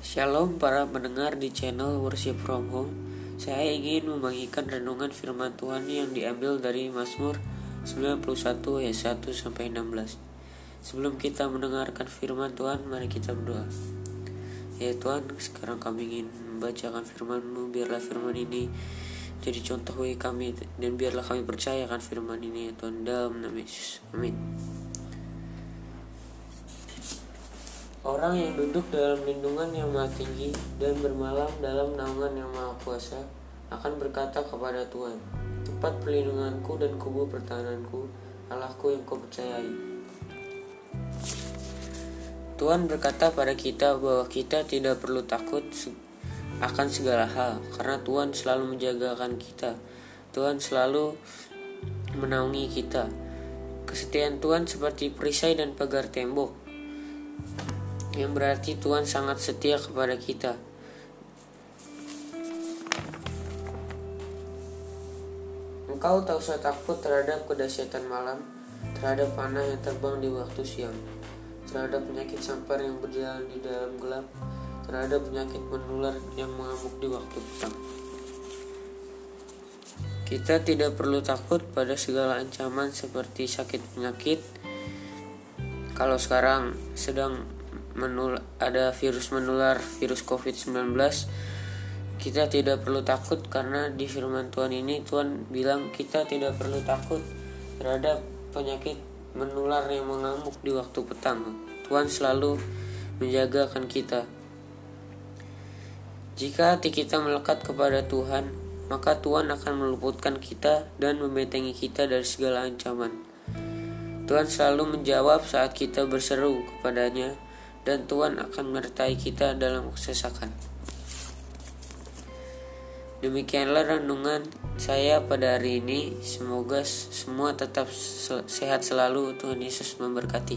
Shalom para pendengar di channel Worship From Home. Saya ingin membagikan renungan firman Tuhan yang diambil dari Mazmur 91 ayat 1 sampai 16 Sebelum kita mendengarkan firman Tuhan, mari kita berdoa. Ya Tuhan, sekarang kami ingin membacakan firman-Mu Biarlah firman ini jadi contoh bagi kami Dan biarlah kami percayakan firman ini ya Tuhan Dalam nama Yesus, amin Orang yang duduk dalam lindungan yang maha tinggi dan bermalam dalam naungan yang maha kuasa akan berkata kepada Tuhan, Tempat perlindunganku dan kubu pertahananku, Allahku yang kau percayai. Tuhan berkata pada kita bahwa kita tidak perlu takut akan segala hal, karena Tuhan selalu menjagakan kita. Tuhan selalu menaungi kita. Kesetiaan Tuhan seperti perisai dan pagar tembok yang berarti Tuhan sangat setia kepada kita. Engkau tak usah takut terhadap kedahsyatan malam, terhadap panah yang terbang di waktu siang, terhadap penyakit sampar yang berjalan di dalam gelap, terhadap penyakit menular yang mengamuk di waktu petang. Kita tidak perlu takut pada segala ancaman seperti sakit penyakit. Kalau sekarang sedang menul ada virus menular virus COVID-19 kita tidak perlu takut karena di firman Tuhan ini Tuhan bilang kita tidak perlu takut terhadap penyakit menular yang mengamuk di waktu petang. Tuhan selalu menjagakan kita. Jika hati kita melekat kepada Tuhan, maka Tuhan akan meluputkan kita dan membentengi kita dari segala ancaman. Tuhan selalu menjawab saat kita berseru kepadanya dan Tuhan akan menyertai kita dalam kesesakan. Demikianlah renungan saya pada hari ini. Semoga semua tetap sehat selalu. Tuhan Yesus memberkati.